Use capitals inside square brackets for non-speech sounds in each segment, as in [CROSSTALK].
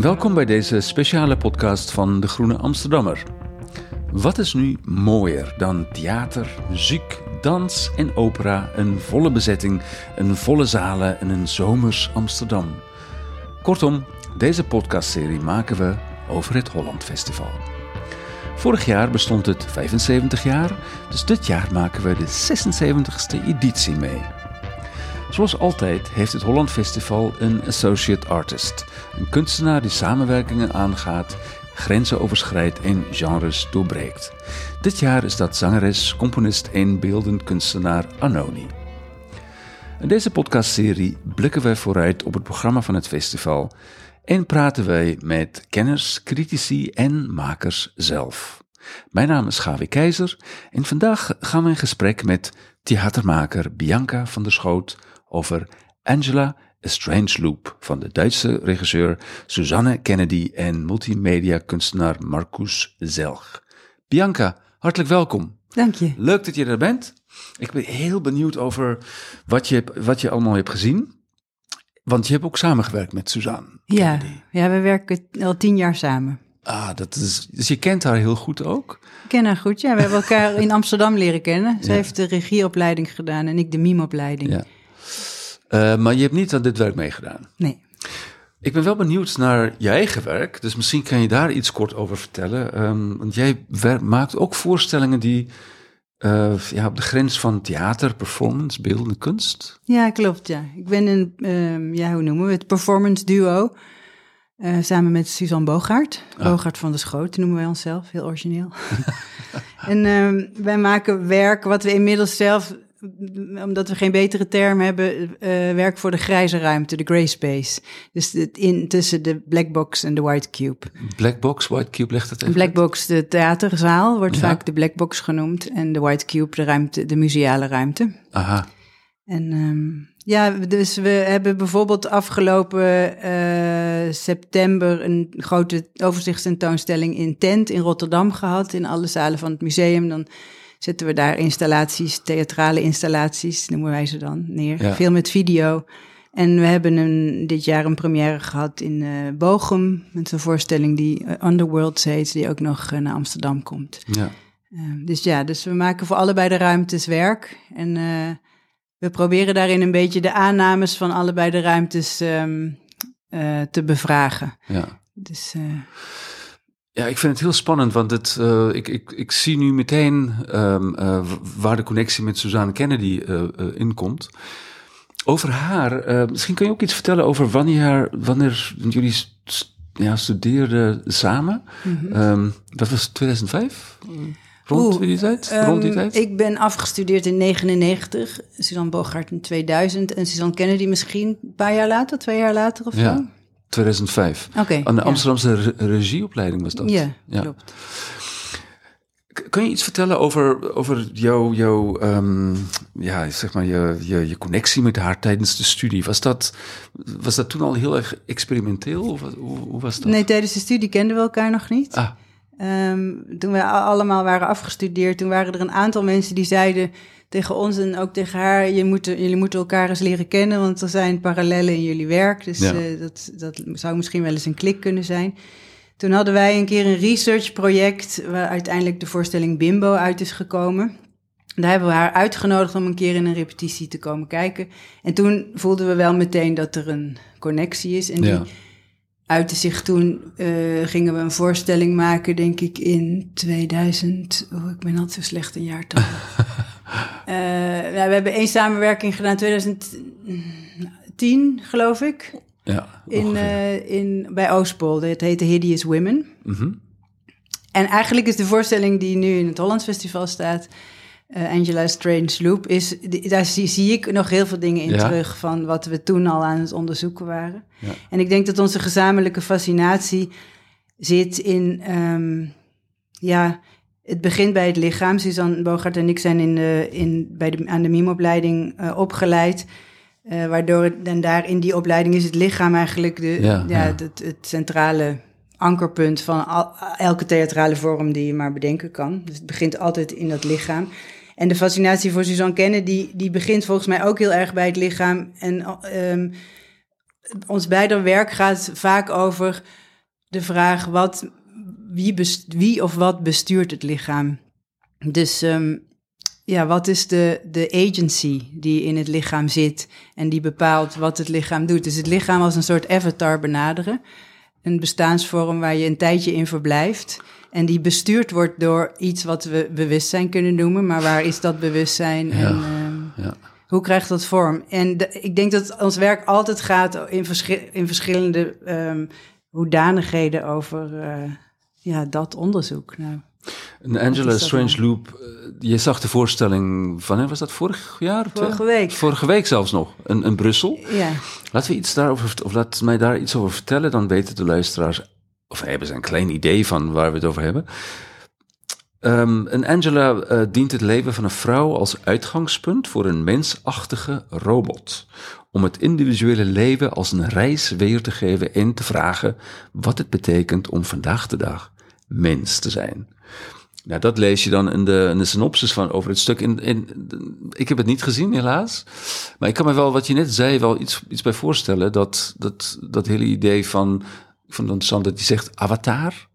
Welkom bij deze speciale podcast van De Groene Amsterdammer. Wat is nu mooier dan theater, muziek, dans en opera, een volle bezetting, een volle zalen en een zomers Amsterdam? Kortom, deze podcastserie maken we over het Holland Festival. Vorig jaar bestond het 75 jaar, dus dit jaar maken we de 76ste editie mee. Zoals altijd heeft het Holland Festival een associate artist, een kunstenaar die samenwerkingen aangaat, grenzen overschrijdt en genres doorbreekt. Dit jaar is dat zangeres, componist en beeldend kunstenaar Anoni. In deze podcastserie blikken wij vooruit op het programma van het festival en praten wij met kenners, critici en makers zelf. Mijn naam is Gavi Keizer en vandaag gaan we in gesprek met theatermaker Bianca van der Schoot over Angela A Strange Loop van de Duitse regisseur Susanne Kennedy en multimedia kunstenaar Marcus Zelg. Bianca, hartelijk welkom. Dank je. Leuk dat je er bent. Ik ben heel benieuwd over wat je, wat je allemaal hebt gezien. Want je hebt ook samengewerkt met Suzanne. Ja, Kennedy. ja, we werken al tien jaar samen. Ah, dat is, dus je kent haar heel goed ook. Ik ken haar goed, ja. We hebben elkaar [LAUGHS] in Amsterdam leren kennen. Ze Ja. heeft de regieopleiding gedaan en ik de mimeopleiding. Ja. Eh, maar je hebt niet aan dit werk meegedaan. Nee. Ik ben wel benieuwd naar je eigen werk, dus misschien kan je daar iets kort over vertellen. Ehm, want jij maakt ook voorstellingen die eh, ja, op de grens van theater, performance, beeldende kunst. Ja, klopt, ja. Ik ben een, ehm, ja, hoe noemen we het, performance duo. eh, samen met Suzanne Bogaert. Ah. Bogaert van de Schoot noemen wij onszelf, heel origineel. [LAUGHS] en ehm, wij maken werk wat we inmiddels zelf, omdat we geen betere term hebben, eh, werk voor de grijze ruimte, de grey space. Dus het in, tussen de black box en de white cube. Black Box, White Cube, legt het even. black box, de theaterzaal, wordt Ja. vaak de black box genoemd. En de white cube, de, ruimte, de museale ruimte. Aha, En ehm, ja, dus we hebben bijvoorbeeld afgelopen eh, september een grote overzichtstentoonstelling in Tent in Rotterdam gehad. In alle zalen van het museum. Dan zetten we daar installaties, theatrale installaties, noemen wij ze dan, neer. Ja. Veel met video. En we hebben een, dit jaar een première gehad in eh Bochum. Met een voorstelling die eh, Underworld heet, die ook nog eh, naar Amsterdam komt. ja. Dus ja, dus we maken voor allebei de ruimtes werk. En we proberen daarin een beetje de aannames van allebei de ruimtes ehm, eh, te bevragen. ja. Dus Ja, ik vind het heel spannend, want het, eh, ik, ik, ik zie nu meteen ehm, eh, waar de connectie met Suzanne Kennedy eh, in komt. Over haar, misschien kun je ook iets vertellen over wanneer, wanneer jullie st- ja, studeerden samen. Ehm, dat was 2005? Rond Oeh, die tijd? Rond die ehm, tijd? Ik ben afgestudeerd in 99, Suzanne Bogaert in 2000 en Suzanne Kennedy misschien een paar jaar later, twee jaar later of Ja, zo. 2005. Oké. Aan de. Amsterdamse re- regieopleiding was dat. Ja, klopt. Kun je iets vertellen over, over jouw, jouw ehm, ja, zeg maar je, je, je connectie met haar tijdens de studie? Was dat, was dat toen al heel erg experimenteel? Of hoe, hoe was dat? Nee, tijdens de studie kenden we elkaar nog niet. Ah, Ehm, toen we allemaal waren afgestudeerd, toen waren er een aantal mensen die zeiden tegen ons en ook tegen haar: je moet, jullie moeten elkaar eens leren kennen, want er zijn parallellen in jullie werk. Dus Ja. eh, dat, dat zou misschien wel eens een klik kunnen zijn. Toen hadden wij een keer een researchproject waar uiteindelijk de voorstelling Bimbo uit is gekomen. Daar hebben we haar uitgenodigd om een keer in een repetitie te komen kijken. En toen voelden we wel meteen dat er een connectie is. En die ja. uitte zich toen, eh, gingen we een voorstelling maken, denk ik, in 2000. Oh, ik ben altijd zo slecht in jaartallen. [LAUGHS] Eh, we hebben één samenwerking gedaan, 2010, geloof ik, ja in, eh, in, bij Oostpol. Het heette Hideous Women. Mhm. En eigenlijk is de voorstelling die nu in het Hollands Festival staat, eh, Angela Strange Loop, is, die- daar zie, zie ik nog heel veel dingen in Ja. terug van wat we toen al aan het onderzoeken waren. Ja. En ik denk dat onze gezamenlijke fascinatie zit in, ehm, ja, het begint bij het lichaam. Suzanne Bogart en ik zijn in de, in, bij de, aan de mimeopleiding eh, opgeleid. eh, waardoor het, en daar in die opleiding is het lichaam eigenlijk de, Ja, ja, ja. Het, het centrale ankerpunt van al- elke theatrale vorm die je maar bedenken kan. Dus het begint altijd in dat lichaam. En de fascinatie voor Suzanne Kennedy, die begint volgens mij ook heel erg bij het lichaam. En ehm, ons beider werk gaat vaak over de vraag wat, wie, best, wie of wat bestuurt het lichaam. Dus ehm, ja, wat is de, de agency die in het lichaam zit en die bepaalt wat het lichaam doet? Dus het lichaam als een soort avatar benaderen. Een bestaansvorm waar je een tijdje in verblijft. En die bestuurd wordt door iets wat we bewustzijn kunnen noemen. Maar waar is dat bewustzijn? En, ehm, ja. Hoe krijgt dat vorm? En de, ik denk dat ons werk altijd gaat in, verschi in verschillende um, hoedanigheden over uh, ja, dat onderzoek. Nou, en Angela Strange Loop, uh, je zag de voorstelling van, was dat vorig jaar? Vorige week. Vorige week zelfs nog, in, in Brussel. Ja. Laten we iets daarover, of laat mij daar iets over vertellen, dan weten de luisteraars, of hebben ze een klein idee van waar we het over hebben. Um, en Angela uh, dient het leven van een vrouw als uitgangspunt voor een mensachtige robot. Om het individuele leven als een reis weer te geven en te vragen wat het betekent om vandaag de dag mens te zijn. Nou, dat lees je dan in de, in de synopsis van over het stuk. In, in, ik heb het niet gezien, helaas. Maar ik kan me wel, wat je net zei, wel iets, iets bij voorstellen. Dat, dat, dat hele idee van, het interessant dat hij zegt avatar.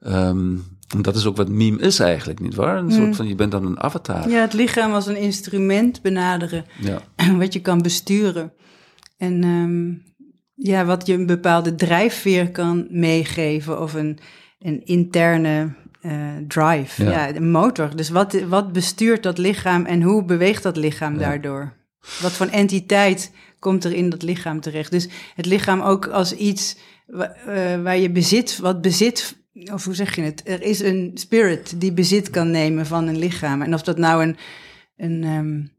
Um, dat is ook wat meme is eigenlijk, niet waar? Een mm. soort van, je bent dan een avatar. Ja, het lichaam als een instrument benaderen. Ja. [CLEARS THROAT] Wat je kan besturen. En um, ja, wat je een bepaalde drijfveer kan meegeven of een, een interne uh, drive. Ja. ja. een motor. Dus wat, wat bestuurt dat lichaam en hoe beweegt dat lichaam ja. daardoor? Wat voor entiteit komt er in dat lichaam terecht? Dus het lichaam ook als iets waar je bezit, wat bezit of hoe zeg je het? Er is een spirit die bezit kan nemen van een lichaam. En of dat nou een, een um,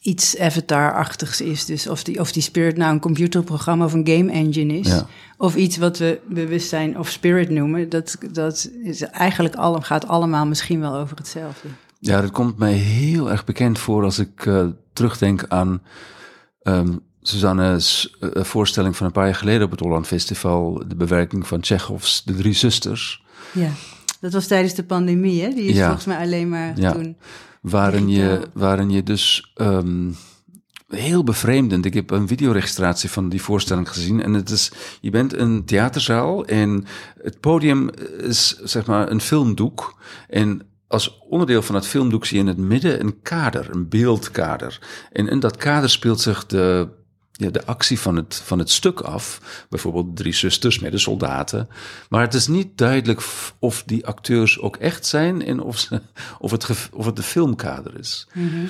iets avatar-achtigs is, dus of die, of die spirit nou een computerprogramma of een game engine is, ja. of iets wat we bewustzijn of spirit noemen, dat, dat is eigenlijk alle, gaat allemaal misschien wel over hetzelfde. Ja, dat komt mij heel erg bekend voor als ik uh, terugdenk aan um, Suzanne's uh, voorstelling van een paar jaar geleden op het Holland Festival, de bewerking van Tsjechovs De Drie Zusters. Ja, dat was tijdens de pandemie, hè? Die is ja. volgens mij alleen maar ja. toen. Waarin je, waarin je dus um, heel bevreemdend. Ik heb een videoregistratie van die voorstelling gezien. En het is, je bent een theaterzaal en het podium is zeg maar een filmdoek. En als onderdeel van het filmdoek zie je in het midden een kader, een beeldkader. En in dat kader speelt zich de ja, de actie van het, van het stuk af. Bijvoorbeeld drie zusters met de soldaten. Maar het is niet duidelijk of die acteurs ook echt zijn en of, ze, of, het, of het de filmkader is. Mm -hmm.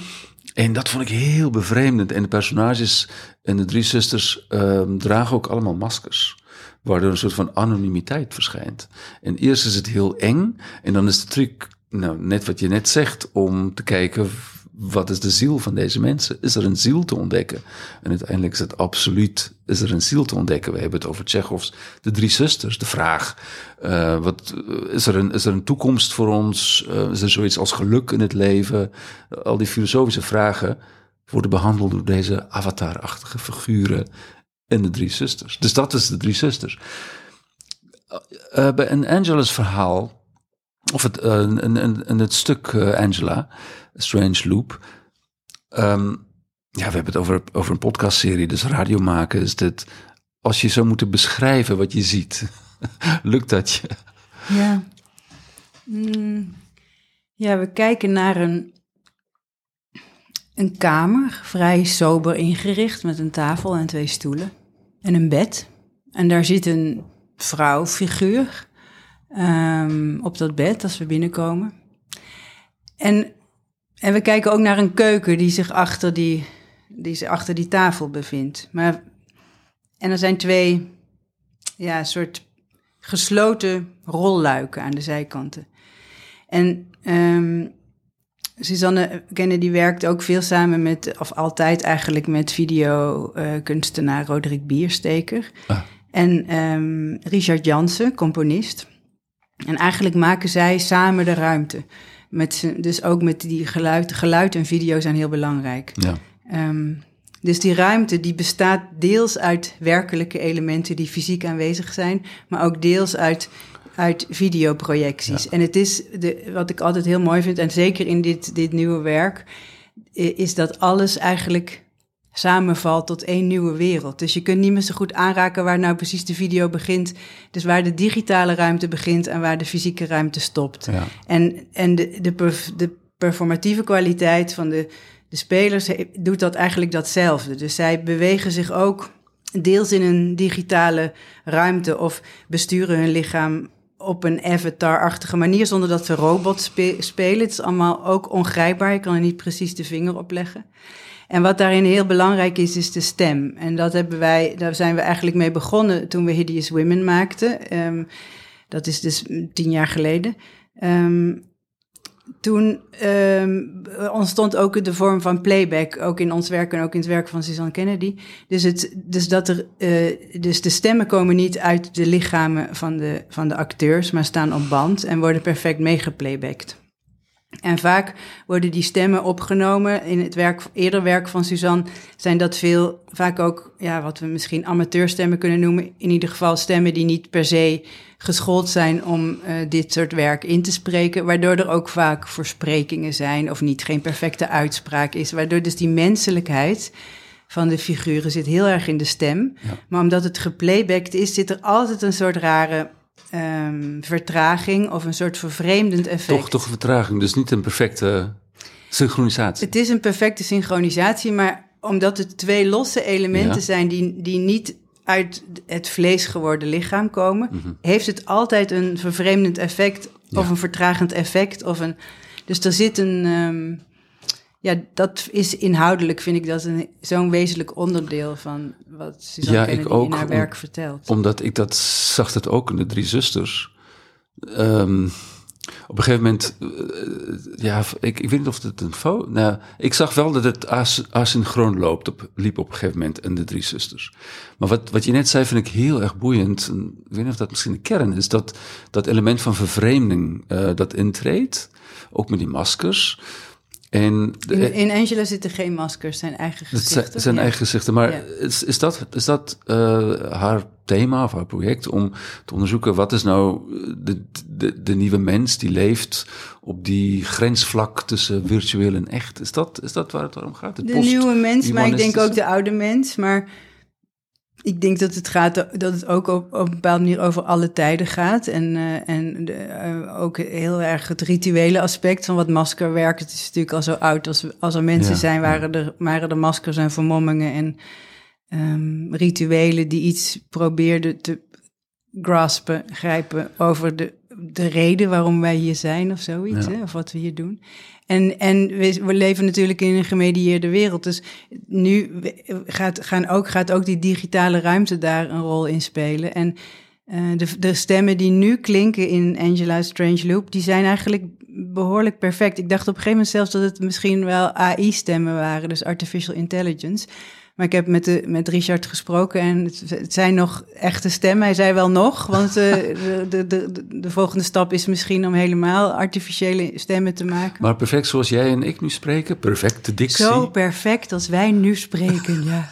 En dat vond ik heel bevreemdend. En de personages en de drie zusters um, dragen ook allemaal maskers. Waardoor een soort van anonimiteit verschijnt. En eerst is het heel eng. En dan is de truc, nou, net wat je net zegt, om te kijken wat is de ziel van deze mensen? Is er een ziel te ontdekken? En uiteindelijk is het absoluut, is er een ziel te ontdekken? We hebben het over Tsjechovs De Drie Zusters. De vraag, uh, wat, is, er een, is er een toekomst voor ons? Uh, is er zoiets als geluk in het leven? Al die filosofische vragen worden behandeld door deze avatarachtige figuren in De Drie Zusters. Dus dat is De Drie Zusters. Bij een Angela's verhaal, of het, in het stuk Angela Strange Loop. Um, ja, we hebben het over, over een podcastserie, dus radio maken. Is dit, als je zou moeten beschrijven wat je ziet, [LAUGHS] lukt dat je? Ja. Mm, ja, we kijken naar een, een kamer, vrij sober ingericht, met een tafel en twee stoelen en een bed. En daar zit een vrouwfiguur um, op dat bed als we binnenkomen. En en we kijken ook naar een keuken die zich achter die, die, zich achter die tafel bevindt. Maar, en er zijn twee ja, soort gesloten rolluiken aan de zijkanten. En um, Suzanne Kennedy werkt ook veel samen met, of altijd eigenlijk met videokunstenaar uh, Roderick Biersteker. Ah. En um, Richard Jansen, componist. En eigenlijk maken zij samen de ruimte. Met, dus ook met die geluid, geluid en video zijn heel belangrijk. Ja. Um, dus die ruimte die bestaat deels uit werkelijke elementen die fysiek aanwezig zijn, maar ook deels uit, uit videoprojecties. Ja. En het is de, wat ik altijd heel mooi vind, en zeker in dit, dit nieuwe werk, is dat alles eigenlijk samenvalt tot één nieuwe wereld. Dus je kunt niet meer zo goed aanraken waar nou precies de video begint. Dus waar de digitale ruimte begint en waar de fysieke ruimte stopt. Ja. En, en de, de, perf- de performatieve kwaliteit van de, de spelers doet dat eigenlijk datzelfde. Dus zij bewegen zich ook deels in een digitale ruimte of besturen hun lichaam op een avatar-achtige manier zonder dat ze robots spe- spelen. Het is allemaal ook ongrijpbaar. Je kan er niet precies de vinger op leggen. En wat daarin heel belangrijk is, is de stem. En dat hebben wij, daar zijn we eigenlijk mee begonnen toen we Hideous Women maakten. Ehm, dat is dus tien jaar geleden. Ehm, toen ehm, ontstond ook de vorm van playback, ook in ons werk en ook in het werk van Suzanne Kennedy. Dus, het, dus, dat er, eh, dus de stemmen komen niet uit de lichamen van de, van de acteurs, maar staan op band en worden perfect meegeplaybacked. En vaak worden die stemmen opgenomen. In het werk, eerder werk van Suzanne zijn dat veel, vaak ook ja, wat we misschien amateurstemmen kunnen noemen. In ieder geval stemmen die niet per se geschoold zijn om uh, dit soort werk in te spreken. Waardoor er ook vaak versprekingen zijn of niet geen perfecte uitspraak is. Waardoor dus die menselijkheid van de figuren zit heel erg in de stem. Ja. Maar omdat het geplaybacked is, zit er altijd een soort rare um, vertraging of een soort vervreemdend effect. Toch, toch een vertraging, dus niet een perfecte synchronisatie. Het is een perfecte synchronisatie, maar omdat het twee losse elementen ja. zijn die, die niet uit het vlees geworden lichaam komen, mm -hmm. heeft het altijd een vervreemdend effect of ja. een vertragend effect. Of een, dus er zit een. Um, ja, dat is inhoudelijk, vind ik dat een zo'n wezenlijk onderdeel van wat Suzanne ja, Kennedy ik ook, in haar werk vertelt. Omdat ik dat zag het ook in de Drie Zusters. Um, op een gegeven moment, uh, ja, ik, ik weet niet of het een fout... Nou, ik zag wel dat het as, asynchroon loopt op, liep op een gegeven moment in de Drie Zusters. Maar wat, wat je net zei vind ik heel erg boeiend. En ik weet niet of dat misschien de kern is. Dat, dat element van vervreemding uh, dat intreedt. Ook met die maskers. En de, in, in, Angela zitten geen maskers, zijn eigen gezichten. Zijn, zijn ja. eigen gezichten. Maar ja. is, is dat, is dat uh, haar thema of haar project om te onderzoeken wat is nou de, de, de nieuwe mens die leeft op die grensvlak tussen virtueel en echt? Is dat, is dat waar het om gaat? Het de nieuwe mens, maar ik denk ook de oude mens. Maar ik denk dat het, gaat, dat het ook op, op een bepaalde manier over alle tijden gaat. En, uh, en de, uh, ook heel erg het rituele aspect van wat maskerwerk. Het is natuurlijk al zo oud als, als er mensen ja, zijn, waren, ja. er, waren er maskers en vermommingen en um, rituelen die iets probeerden te graspen, grijpen over de, de reden waarom wij hier zijn of zoiets, ja. hè, of wat we hier doen. En, en we, we, leven natuurlijk in een gemedieerde wereld. Dus nu gaat, gaan ook, gaat ook die digitale ruimte daar een rol in spelen. En uh, de, de stemmen die nu klinken in Angela's Strange Loop, die zijn eigenlijk behoorlijk perfect. Ik dacht op een gegeven moment zelfs dat het misschien wel AI-stemmen waren, dus artificial intelligence. Maar ik heb met, de, met Richard gesproken en het, het zijn nog echte stemmen. Hij zei wel nog, want uh, de, de, de, de, volgende stap is misschien om helemaal artificiële stemmen te maken. Maar perfect zoals jij en ik nu spreken, perfecte dictie. Zo perfect als wij nu spreken, ja.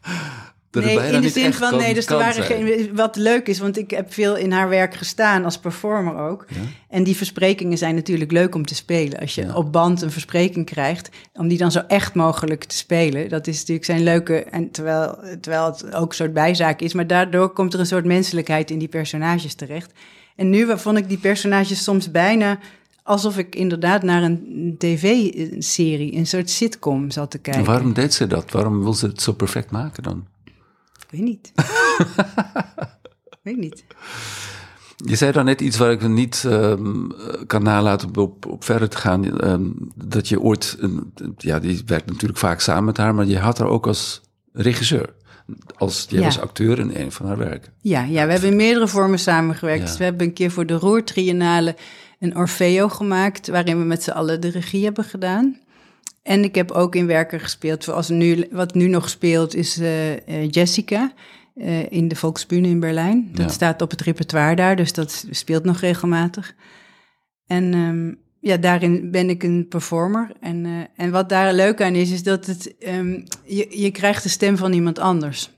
[LAUGHS] Nee, in de zin van, nee, dus er waren geen, wat leuk is, want ik heb veel in haar werk gestaan als performer ook. Ja. En die versprekingen zijn natuurlijk leuk om te spelen. Als je ja. op band een verspreking krijgt, om die dan zo echt mogelijk te spelen. Dat is natuurlijk zijn leuke, en terwijl, terwijl het ook een soort bijzaak is, maar daardoor komt er een soort menselijkheid in die personages terecht. En nu vond ik die personages soms bijna alsof ik inderdaad naar een tv-serie, een soort sitcom zat te kijken. En waarom deed ze dat? Waarom wil ze het zo perfect maken dan? Ik weet niet. [LAUGHS] weet niet. Je zei dan net iets waar ik niet um, kan nalaten om op, op verder te gaan. Um, dat je ooit, een, ja, die werkt natuurlijk vaak samen met haar, maar je had haar ook als regisseur. Als, jij ja. was acteur in een van haar werken. Ja, ja we hebben in meerdere vormen samengewerkt. Ja. Dus we hebben een keer voor de Roer Triennale een Orfeo gemaakt, waarin we met z'n allen de regie hebben gedaan. En ik heb ook in werken gespeeld. Zoals nu, wat nu nog speelt is uh, uh, Jessica uh, in de Volksbühne in Berlijn. Dat ja. staat op het repertoire daar, dus dat speelt nog regelmatig. En um, ja, daarin ben ik een performer. En, en wat daar leuk aan is, is dat het, um, je, je krijgt de stem van iemand anders.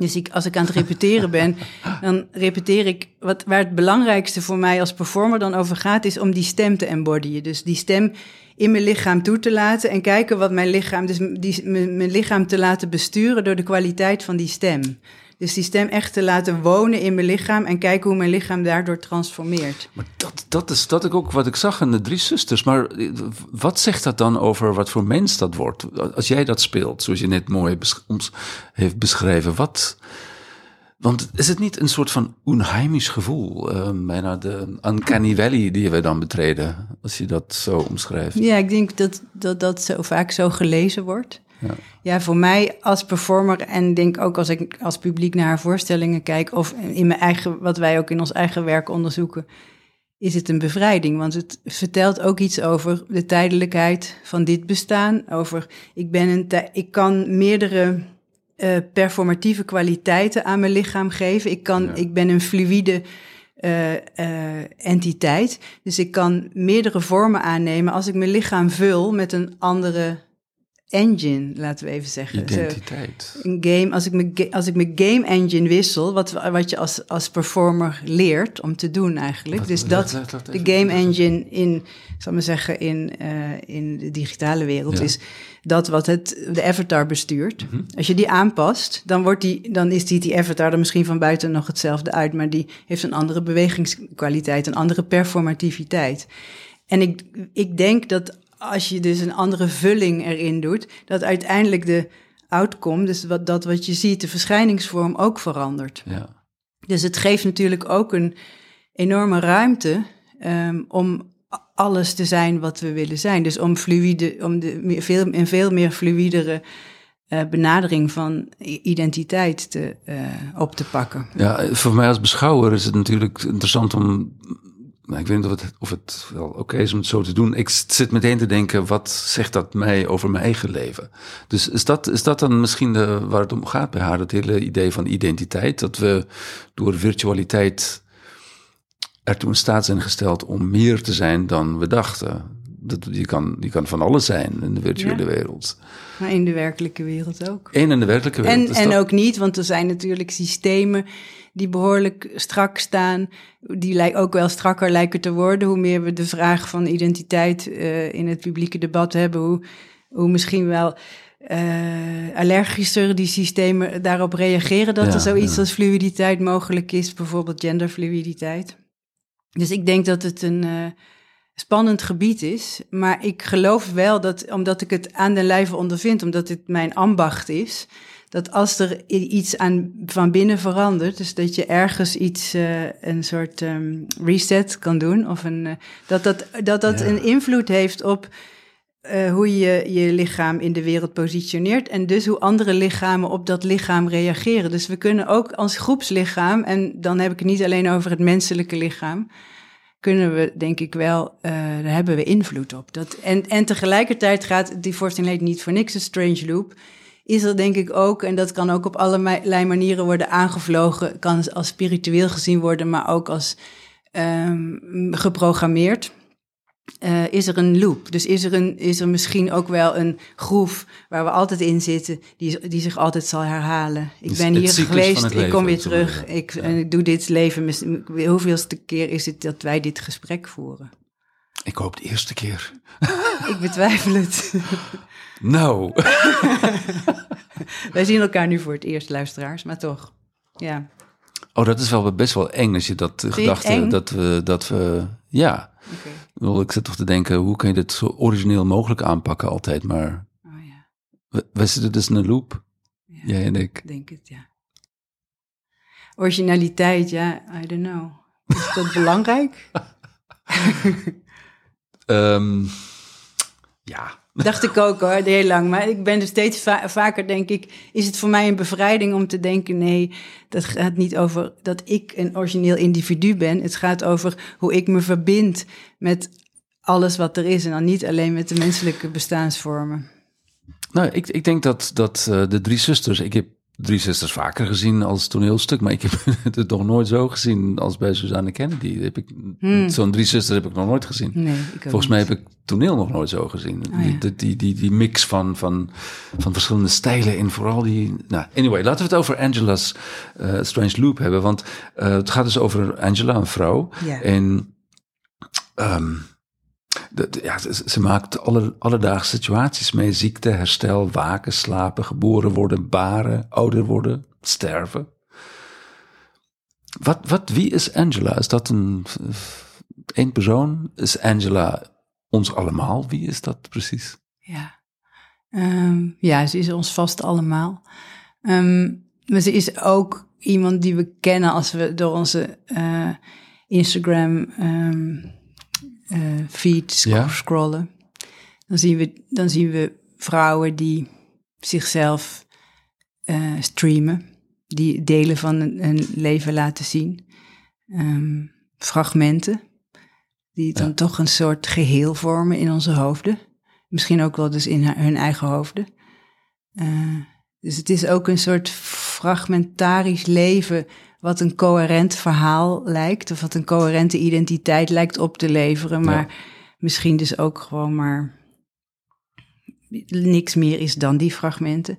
Dus ik, als ik aan het repeteren ben, [LAUGHS] dan repeteer ik. Wat, waar het belangrijkste voor mij als performer dan over gaat, is om die stem te embodyen. Dus die stem in mijn lichaam toe te laten en kijken wat mijn lichaam, dus die, mijn, lichaam te laten besturen door de kwaliteit van die stem. Dus die stem echt te laten wonen in mijn lichaam en kijken hoe mijn lichaam daardoor transformeert. Maar dat, dat is dat ik ook wat ik zag in de drie zusters. Maar eh, wat zegt dat dan over wat voor mens dat wordt? Als jij dat speelt, zoals je net mooi heeft beschreven, wat. Want is het niet een soort van onheimisch gevoel? Uh, bijna de uncanny valley die we dan betreden, als je dat zo omschrijft. Ja, ik denk dat dat, dat zo vaak zo gelezen wordt. Ja. ja, voor mij als performer en denk ook als ik als publiek naar haar voorstellingen kijk of in mijn eigen, wat wij ook in ons eigen werk onderzoeken, is het een bevrijding. Want het vertelt ook iets over de tijdelijkheid van dit bestaan. Over ik ben een ik kan meerdere uh, performatieve kwaliteiten aan mijn lichaam geven. Ik, kan, ik ben een fluïde uh, uh, entiteit. Dus ik kan meerdere vormen aannemen als ik mijn lichaam vul met een andere engine, laten we even zeggen. Identiteit. Zo, een game, als ik, mijn, als ik mijn game engine wissel, wat, wat je als, als performer leert om te doen eigenlijk. dus dat, de game engine in, zal maar zeggen, in, uh, in de digitale wereld is dat wat het, de avatar bestuurt. Mm -hmm. Als je die aanpast, dan, wordt die, dan is die, die avatar er misschien van buiten nog hetzelfde uit, maar die heeft een andere bewegingskwaliteit, een andere performativiteit. En ik, ik denk dat als je dus een andere vulling erin doet, dat uiteindelijk de outcome, dus wat, dat wat je ziet, de verschijningsvorm ook verandert. Ja. Dus het geeft natuurlijk ook een enorme ruimte um, om alles te zijn wat we willen zijn. Dus om fluïde, om de, veel, een veel meer fluïdere uh, benadering van identiteit te, uh, op te pakken. Ja, voor mij als beschouwer is het natuurlijk interessant om ik weet niet of het, of het wel oké is om het zo te doen. Ik zit meteen te denken, wat zegt dat mij over mijn eigen leven? Dus is dat, is dat dan misschien de, waar het om gaat bij haar? Dat hele idee van identiteit. Dat we door virtualiteit ertoe in staat zijn gesteld om meer te zijn dan we dachten. Dat, je, kan, je kan van alles zijn in de virtuele wereld. Maar in de werkelijke wereld ook. En in de werkelijke wereld. En, en ook niet, want er zijn natuurlijk systemen die behoorlijk strak staan, die ook wel strakker lijken te worden. Hoe meer we de vraag van identiteit uh, in het publieke debat hebben, hoe, hoe misschien wel uh, allergischer die systemen daarop reageren dat er zoiets als fluiditeit mogelijk is, bijvoorbeeld genderfluiditeit. Dus ik denk dat het een uh, spannend gebied is, maar ik geloof wel dat, omdat ik het aan den lijve ondervind, omdat het mijn ambacht is, dat als er iets aan, van binnen verandert, dus dat je ergens iets, uh, een soort um, reset kan doen, of een, uh, dat dat, dat, dat ja. een invloed heeft op uh, hoe je je lichaam in de wereld positioneert en dus hoe andere lichamen op dat lichaam reageren. Dus we kunnen ook als groepslichaam, en dan heb ik het niet alleen over het menselijke lichaam, kunnen we denk ik wel, daar hebben we invloed op. Dat, en, en tegelijkertijd gaat die voorstelling niet voor niks een strange loop is er denk ik ook, en dat kan ook op allerlei manieren worden aangevlogen, kan als spiritueel gezien worden, maar ook als um, geprogrammeerd. Uh, is er een loop? Dus is er, een, is er misschien ook wel een groef waar we altijd in zitten, die, die zich altijd zal herhalen? Ik ben hier geweest, ik kom weer terug, ik, ja. ik doe dit leven. Hoeveelste keer is het dat wij dit gesprek voeren? Ik hoop de eerste keer. ik betwijfel het. [LAUGHS] Nou. [LAUGHS] Wij zien elkaar nu voor het eerst, luisteraars, maar toch. Ja. Oh, dat is wel best wel eng als je dat gedachte dat we dat we ja. Okay. Ik zit toch te denken, hoe kan je dit zo origineel mogelijk aanpakken altijd, maar oh, ja. we, we zitten dus in een loop. Ja, jij en ik. Denk het, ja. Originaliteit, ja, I don't know. Is dat [LAUGHS] belangrijk? um, ja, [LAUGHS] Dacht ik ook hoor, heel lang. Maar ik ben er steeds va vaker, denk ik, is het voor mij een bevrijding om te denken: nee, dat gaat niet over dat ik een origineel individu ben. Het gaat over hoe ik me verbind met alles wat er is en dan niet alleen met de menselijke bestaansvormen. Nou, ik, ik denk dat, dat uh, de drie zusters, ik heb Drie Sisters vaker gezien als toneelstuk, maar ik heb [LAUGHS] het nog nooit zo gezien als bij Suzanne Kennedy. Heb ik, Zo'n Drie Sisters heb ik nog nooit gezien. Hmm. Nee, Volgens mij heb ik toneel nog nooit zo gezien. Oh, ja. die, die, die, die, die mix van, van, van verschillende stijlen en vooral die... Nou, anyway, laten we het over Angela's eh, Strange Loop hebben. Want eh, het gaat dus over Angela, een vrouw. Ja. En ehm, ja, ze, ze maakt alle, alledaagse situaties mee. Ziekte, herstel, waken, slapen, geboren worden, baren, ouder worden, sterven. Wat, wat, wie is Angela? Is dat een één persoon? Is Angela ons allemaal? Wie is dat precies? Ja. Ehm, ja, ze is ons vast allemaal. Ehm, maar ze is ook iemand die we kennen als we door onze eh, Instagram ehm, eh, feed sc- Ja. scrollen. Dan zien, we, dan zien we vrouwen die zichzelf eh, streamen, die delen van hun, hun leven laten zien. Ehm, fragmenten, die dan Ja. toch een soort geheel vormen in onze hoofden. Misschien ook wel dus in haar- hun eigen hoofden. Eh, dus het is ook een soort fragmentarisch leven wat een coherent verhaal lijkt, of wat een coherente identiteit lijkt op te leveren, maar misschien dus ook gewoon maar niks meer is dan die fragmenten.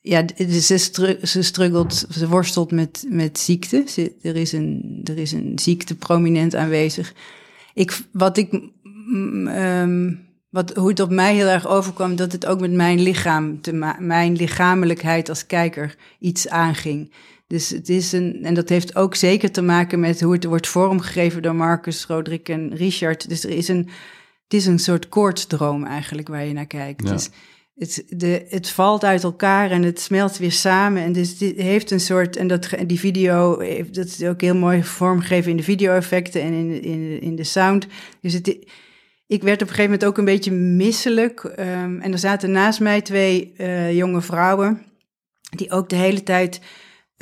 Ja, ze, stru- ze struggelt, ze worstelt met, met ziekte. Ze, er, is een, er is een ziekte prominent aanwezig. Ik, wat ik, ehm, wat, hoe het op mij heel erg overkwam, dat het ook met mijn lichaam, te mijn lichamelijkheid als kijker iets aanging. Dus het is een, en dat heeft ook zeker te maken met hoe het wordt vormgegeven door Marcus, Roderick en Richard. Dus er is een, het is een soort koortsdroom eigenlijk waar je naar kijkt. Ja. Dus het, de, het valt uit elkaar en het smelt weer samen. En dus dit heeft een soort, en dat, die video, heeft, dat is ook heel mooi vormgegeven in de video-effecten en in, de- in, in de sound. Dus het, ik werd op een gegeven moment ook een beetje misselijk. ehm, en er zaten naast mij twee eh, jonge vrouwen, die ook de hele tijd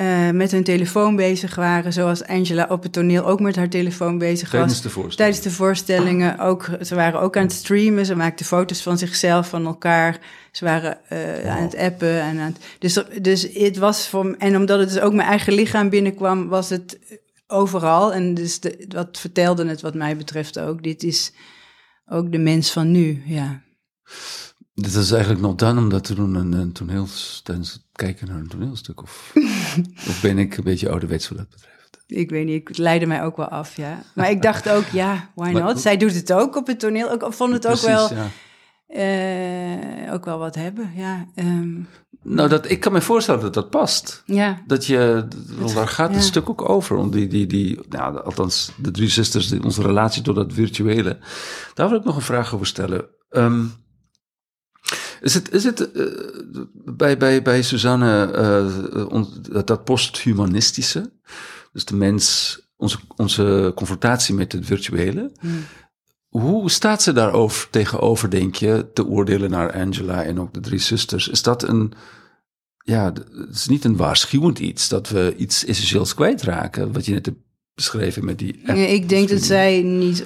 eh, met hun telefoon bezig waren. Zoals Angela op het toneel ook met haar telefoon bezig was. Tijdens de voorstelling. Tijdens de voorstellingen ook. Ze waren ook aan het streamen. Ze maakten foto's van zichzelf, van elkaar. Ze waren eh, aan het appen. En aan het, dus, dus het was voor En omdat het dus ook mijn eigen lichaam binnenkwam, was het overal. En dus de, wat vertelde het wat mij betreft ook. Dit is ook de mens van nu, ja. Dit is eigenlijk nog dan om dat te doen een, een toneel, tijdens kijken naar een toneelstuk. Of, [LAUGHS] of ben ik een beetje ouderwets wat dat betreft? Ik weet niet, het leidde mij ook wel af, ja. Maar ik dacht ook, ja, why Maar- not? Zij doet het ook op het toneel. Ik vond het ook wel, ja. eh, ook wel wat hebben, ja. ehm, Nou, dat, ik kan me voorstellen dat dat past. ja, Dat je, want daar gaat ja. het stuk ook over. Om die, die, die, nou, althans, de drie zusters, onze relatie door dat virtuele. Daar wil ik nog een vraag over stellen. Ehm, is het, is het eh, bij, bij, bij Suzanne on- dat, dat posthumanistische, dus de mens, onze, onze confrontatie met het virtuele, Hmm. hoe staat ze daarover tegenover, denk je, te oordelen naar Angela en ook de drie zusters? Is dat een, ja, het is niet een waarschuwend iets dat we iets essentieels kwijtraken, wat je net hebt beschreven met die. Ja, ik denk dat zij niet,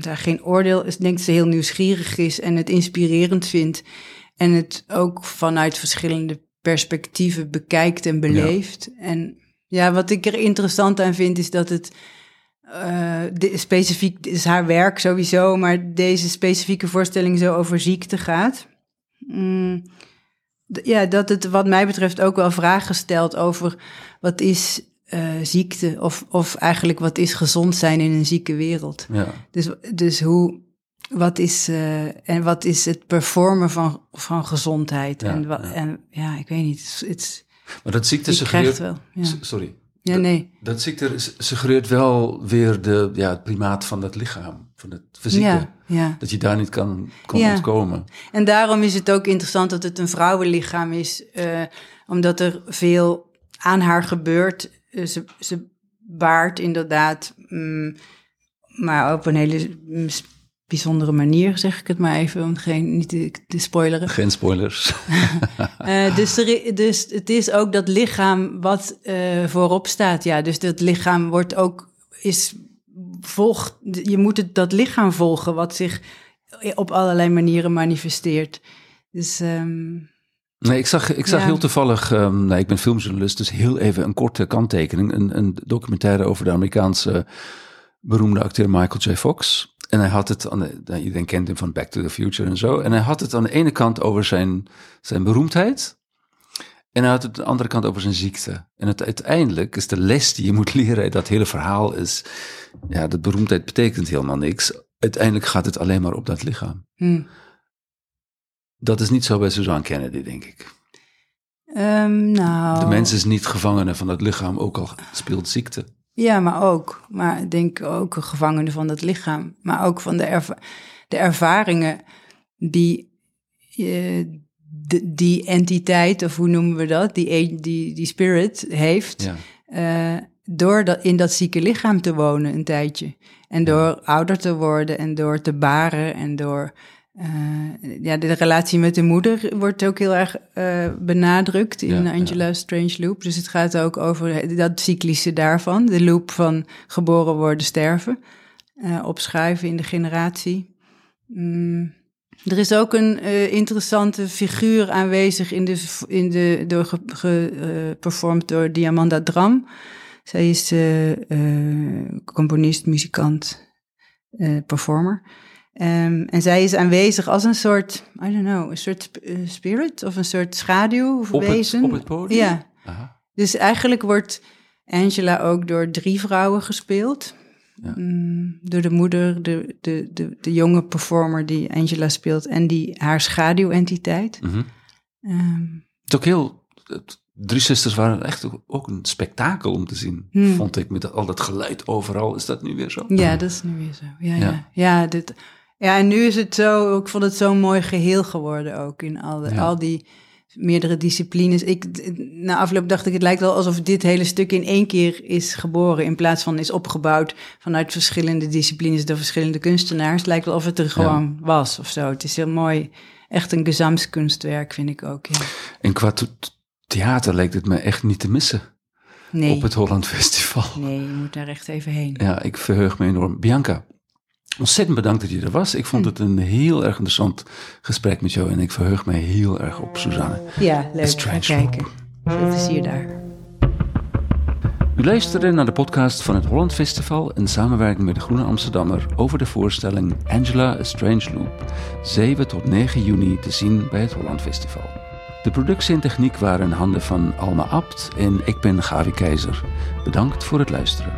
daar geen oordeel is. Ik denk dat ze heel nieuwsgierig is en het inspirerend vindt. En het ook vanuit verschillende perspectieven bekijkt en beleeft. En ja, wat ik er interessant aan vind is dat het eh, de, specifiek is haar werk sowieso, maar deze specifieke voorstelling zo over ziekte gaat. Mm, ja, dat het wat mij betreft ook wel vragen stelt over wat is eh, ziekte of, of eigenlijk wat is gezond zijn in een zieke wereld. Ja, Dus, dus hoe, wat is, eh, en wat is het performen van, van gezondheid? Ja, en, ja. en ja, ik weet niet, het, het, maar dat ziekte suggereert... wel. Ja, Sorry. ja nee. Dat ziekte s- suggereert wel weer de, ja, het primaat van dat lichaam, van het fysieke. Ja, ja. Dat je daar niet kan, kan Ja. ontkomen. En daarom is het ook interessant dat het een vrouwenlichaam is, eh, omdat er veel aan haar gebeurt. Eh, ze, ze baart inderdaad, mm, maar op een hele mm, bijzondere manier, zeg ik het maar even, om geen, niet te, te spoileren. Geen spoilers. [LAUGHS] [LAUGHS] Eh, dus, er, dus het is ook dat lichaam wat eh, voorop staat. Ja, dus dat lichaam wordt ook, is, volgt, je moet het, dat lichaam volgen wat zich op allerlei manieren manifesteert. Dus ehm, Nee, ik zag, ik zag Ja. heel toevallig, ehm, nou, ik ben filmjournalist, dus heel even een korte kanttekening. Een, een documentaire over de Amerikaanse beroemde acteur Michael J. Fox. En hij had het, aan de, nou, iedereen kent hem van Back to the Future en zo. En hij had het aan de ene kant over zijn, zijn beroemdheid. En hij had het aan de andere kant over zijn ziekte. En het, uiteindelijk is de les die je moet [LAUGHS] leren uit dat hele verhaal is... Ja, dat beroemdheid betekent helemaal niks. Uiteindelijk gaat het alleen maar op dat lichaam. Hm. Dat is niet zo bij Suzanne Kennedy, denk ik. Ehm, nou, De mens is niet gevangene van het lichaam, ook al speelt ziekte. Ja, maar ook. Maar ik denk ook een gevangene van het lichaam. Maar ook van de, erva- de ervaringen die eh, de- die entiteit, of hoe noemen we dat, die, e- die, die spirit heeft. Ja. eh, door dat, in dat zieke lichaam te wonen een tijdje. En door ouder te worden en door te baren en door... eh, ja, de relatie met de moeder wordt ook heel erg eh, benadrukt in Ja, Angela Strange Loop. Dus het gaat ook over dat cyclische daarvan. De loop van geboren worden, sterven. eh, opschuiven in de generatie. Mm. Er is ook een eh, interessante figuur aanwezig in de, in de door ge, ge- eh, performed door Diamanda Dram. Zij is eh, eh, componist, muzikant, eh, performer. Ehm, en zij is aanwezig als een soort, I don't know, een soort eh, spirit of een soort schaduw of Op het, op het podium? Ja, Aha. dus eigenlijk wordt Angela ook door drie vrouwen gespeeld. Ja. Mm, door de moeder, de, de, de, de jonge performer die Angela speelt en die, haar schaduwentiteit. Mhm. Ehm, Het is ook heel... het- Drie Sisters waren echt ook een spektakel om te zien, Hmm. vond ik. Met al dat geluid overal. Is dat nu weer zo? ja, dat is nu weer zo. Ja, Ja. ja. Ja, dit, ja, en nu is het zo, ik vond het zo'n mooi geheel geworden ook in al, de, Ja. al die meerdere disciplines. Ik, na afloop dacht ik, het lijkt wel alsof dit hele stuk in één keer is geboren, in plaats van is opgebouwd vanuit verschillende disciplines door verschillende kunstenaars. Het lijkt wel of het er gewoon was of zo. Het is heel mooi, echt een gezamskunstwerk vind ik ook. Ja. En qua th- theater leek het me echt niet te missen Nee, op het Holland Festival. nee, je moet daar echt even heen. Ja, ik verheug me enorm. Bianca, ontzettend bedankt dat je er was. Ik Hm. vond het een heel erg interessant gesprek met jou en ik verheug me heel erg op Suzanne. Ja, leuk. Strange Ga kijken. Veel plezier daar. U luisterde naar de podcast van het Holland Festival in samenwerking met de Groene Amsterdammer over de voorstelling Angela A Strange Loop, 7 tot 9 juni te zien bij het Holland Festival. De productie en techniek waren in handen van Alma Abt en ik ben Gavi Keizer. Bedankt voor het luisteren.